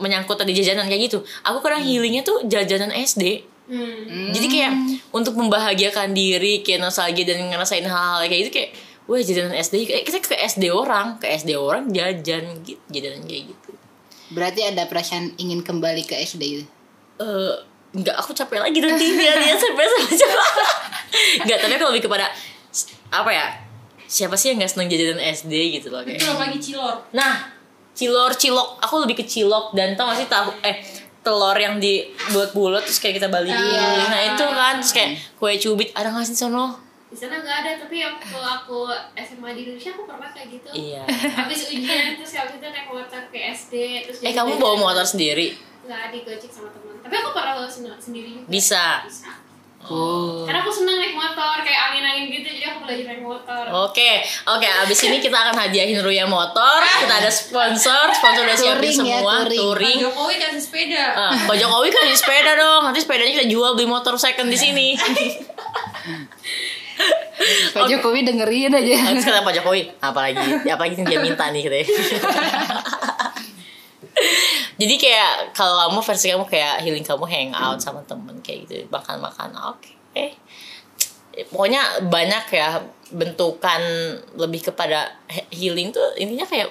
menyangkut tadi jajanan kayak gitu aku kadang healingnya tuh jajanan SD hmm. jadi kayak untuk membahagiakan diri kayak nostalgia dan ngerasain hal-hal kayak gitu kayak wah jajanan SD kayak kita ke SD orang. Ke SD orang jajan gitu jajanan kayak gitu. Berarti ada perasaan ingin kembali ke SD itu? Eh nggak aku capek lagi nanti. Dia dia sampai sama coba *laughs* nggak tapi aku lebih kepada apa ya? Siapa sih yang nggak seneng jajanan SD gitu loh kayak. Belum lagi cilor. nah cilor cilok. Aku lebih ke cilok dan tau gak sih tahu eh telur yang dibuat-bulat terus kayak kita balikin. Nah itu kan terus kayak kue cubit. Ada nggak sih sono di sana nggak ada tapi waktu aku SMA di Indonesia aku pernah kayak gitu iya habis ujian terus habis itu naik motor ke SD terus eh kamu bawa motor sendiri nggak digojek sama teman tapi aku pernah bawa sen- sendiri juga bisa bisa oh karena aku seneng naik motor kayak angin angin gitu jadi aku belajar naik motor. Oke, oke. Abis ini kita akan hadiahin Ruya motor. Kita ada sponsor, sponsor udah siapin Touring ya, semua. touring. touring. Pak Jokowi kasih sepeda. Ah, Pak Jokowi kasih sepeda dong. Nanti sepedanya kita jual beli motor second di sini. *laughs* *laughs* Pak Jokowi dengerin aja kata Pak Jokowi, apalagi, apalagi yang dia minta nih katanya. *laughs* Jadi kayak kalau kamu versi kamu kayak healing kamu hangout sama temen kayak gitu, makan-makan, oke. Eh, pokoknya banyak ya bentukan lebih kepada he- healing tuh intinya kayak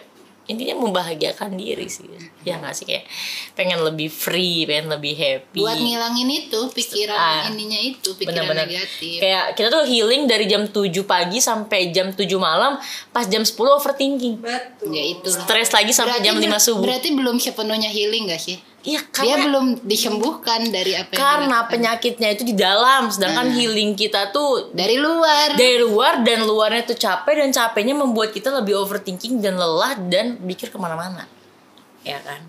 intinya membahagiakan diri sih. Ya nggak sih kayak pengen lebih free pengen lebih happy. Buat ngilangin itu pikiran Ah. ininya itu pikiran bener-bener negatif. Kayak kita tuh healing dari jam 7 pagi sampai jam 7 malam pas jam 10 overthinking. Betul. ya itu stres lagi sampai jam 5 subuh. berarti belum sepenuhnya healing gak sih iya dia karena belum disembuhkan dari apa yang karena dilakukan. penyakitnya itu di dalam sedangkan healing kita tuh dari luar. Dari luar dan luarnya tuh capek dan capeknya membuat kita lebih overthinking dan lelah dan mikir ke mana-mana. Ya kan?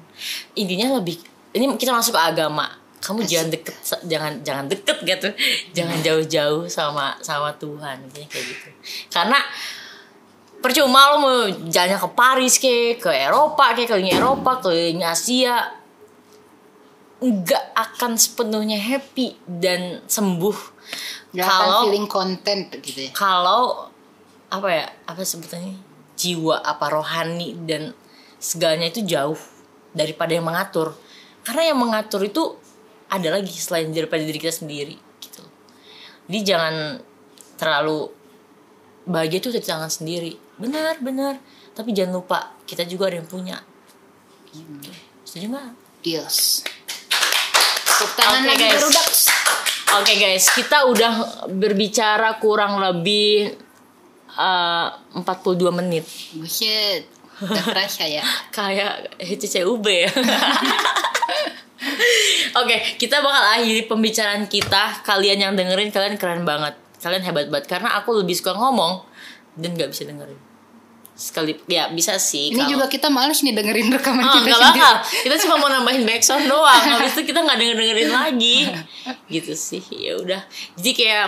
Intinya lebih ini kita masuk ke agama. Kamu jangan deket jangan jangan deket gitu. Jangan jauh-jauh sama sama Tuhan kayak gitu. Karena percuma lo mau jalannya ke Paris ke ke Eropa ke keliling Eropa keliling Asia nggak akan sepenuhnya happy dan sembuh Gak akan kalau feeling content gitu ya. kalau apa ya apa sebutannya jiwa apa rohani dan segalanya itu jauh daripada yang mengatur. Karena yang mengatur itu ada lagi selain daripada diri kita sendiri gitu jadi jangan terlalu bahagia itu dari tangan sendiri. Benar benar. Tapi jangan lupa kita juga ada yang punya. Gitu. setuju nggak? Deals tepuk tangan Oke, lagi guys. Oke guys, kita udah berbicara kurang lebih eh, 42 menit. buset udah kerasa *laughs* ya Kayak HCCUB ya. Oke, kita bakal akhiri pembicaraan kita. Kalian yang dengerin, kalian keren banget. Kalian hebat banget. Karena aku lebih suka ngomong dan gak bisa dengerin. Sekali, ya bisa sih. ini kalau- juga kita males nih dengerin rekaman Oh, kita bakal. Kita cuma mau nambahin backsound doang. Habis itu kita nggak denger dengerin lagi. *laughs* Gitu sih. Ya udah. Jadi kayak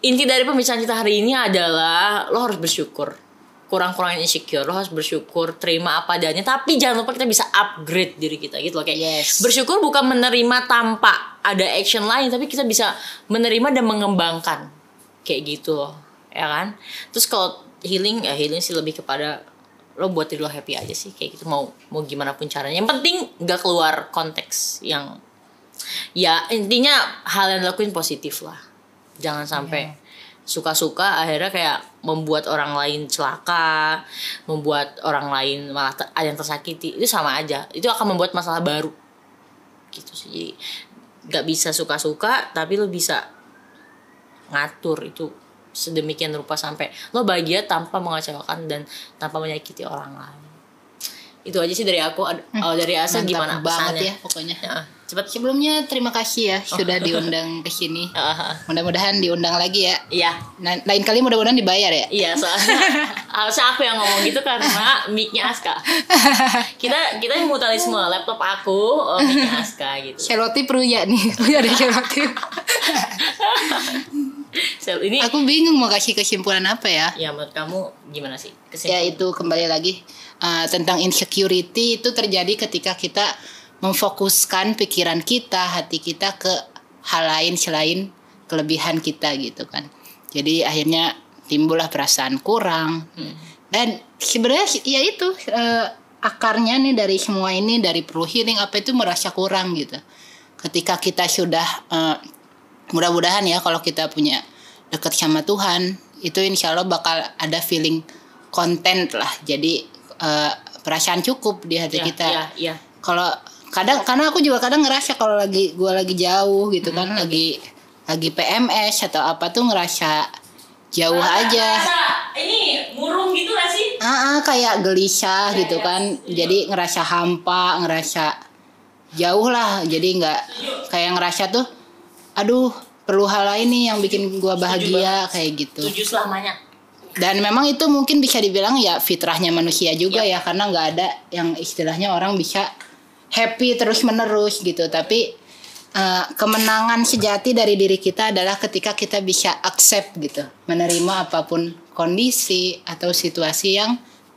inti dari pembicaraan kita hari ini adalah lo harus bersyukur. Kurang-kurangin insecure, lo harus bersyukur, terima apa adanya. Tapi jangan lupa kita bisa upgrade diri kita gitu loh kayak. Yes. Bersyukur bukan menerima tanpa ada action lain, tapi kita bisa menerima dan mengembangkan. Kayak gitu loh. Ya kan? Terus kalau healing ya healing sih lebih kepada lo buat diri lo happy aja sih kayak gitu mau mau gimana pun caranya. Yang penting nggak keluar konteks yang ya intinya hal yang dilakuin positif lah. Jangan sampai suka-suka akhirnya kayak membuat orang lain celaka membuat orang lain malah ter- ada yang tersakiti. Itu sama aja. Itu akan membuat masalah baru. Gitu sih. Jadi nggak bisa suka-suka tapi lo bisa ngatur itu sedemikian rupa sampai lo bahagia tanpa mengecewakan dan tanpa menyakiti orang lain. Itu aja sih dari aku. Ad- oh, dari Asa gimana banget pesannya? ya pokoknya. Ya, cepet. Sebelumnya terima kasih ya sudah *laughs* diundang ke sini. Ah, mudah-mudahan diundang lagi ya. Iya. Nah, lain kali mudah-mudahan dibayar ya? Iya soalnya *laughs* harusnya aku yang ngomong gitu karena mic-nya Aska. *laughs* Kita kita yang mutualisme laptop aku oh, mic-nya Aska gitu. Selotip Ruya nih Ruya ada selotip ini aku bingung mau kasih kesimpulan apa ya. Ya menurut kamu gimana sih ya kesimpulan? itu kembali lagi uh, tentang insecurity itu terjadi ketika kita memfokuskan pikiran kita hati kita ke hal lain selain kelebihan kita gitu kan. Jadi akhirnya timbullah perasaan kurang. Dan sebenarnya ya itu uh, akarnya nih dari semua ini dari perlu healing apa itu merasa kurang gitu. Ketika kita sudah uh, mudah-mudahan ya kalau kita punya dekat sama Tuhan itu insya Allah bakal ada feeling content lah. Jadi eh, perasaan cukup di hati ya, kita. ya, ya. kalau kadang karena aku juga kadang ngerasa kalau lagi gua lagi jauh gitu kan lagi lagi PMS atau apa tuh ngerasa jauh aja. ini murung gitu gak sih? Ah ah, kayak gelisah gitu kan. Jadi ngerasa hampa ngerasa jauh lah. Jadi nggak kayak ngerasa tuh aduh perlu hal lain nih yang bikin gua bahagia kayak gitu. Tujuh selamanya. Dan memang itu mungkin bisa dibilang ya fitrahnya manusia juga ya. karena nggak ada yang istilahnya orang bisa happy terus menerus gitu. Tapi eh, kemenangan sejati dari diri kita adalah ketika kita bisa accept gitu, menerima apa pun kondisi atau situasi yang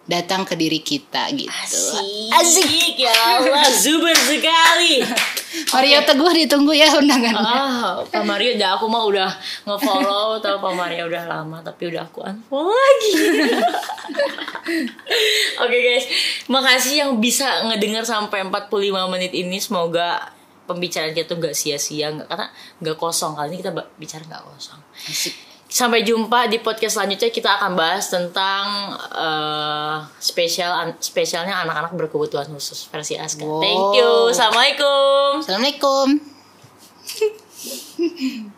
datang ke diri kita gitu. Asik ya Allah, *laughs* zuber sekali. *laughs* Mario Teguh ditunggu ya undangannya. Ah, Pak Mario udah aku mah udah nge-follow tau Pak Mario udah lama tapi udah aku unfollow lagi. *laughs* Oke guys, makasih yang bisa ngedengar sampai 45 menit ini semoga pembicaraan kita tuh gak sia-sia nggak karena nggak kosong kali ini kita bicara nggak kosong. Sampai jumpa di podcast selanjutnya kita akan bahas tentang eh, spesial an- spesialnya anak-anak berkebutuhan khusus versi Aska. Thank you. Wow. Assalamualaikum. Assalamualaikum. *laughs*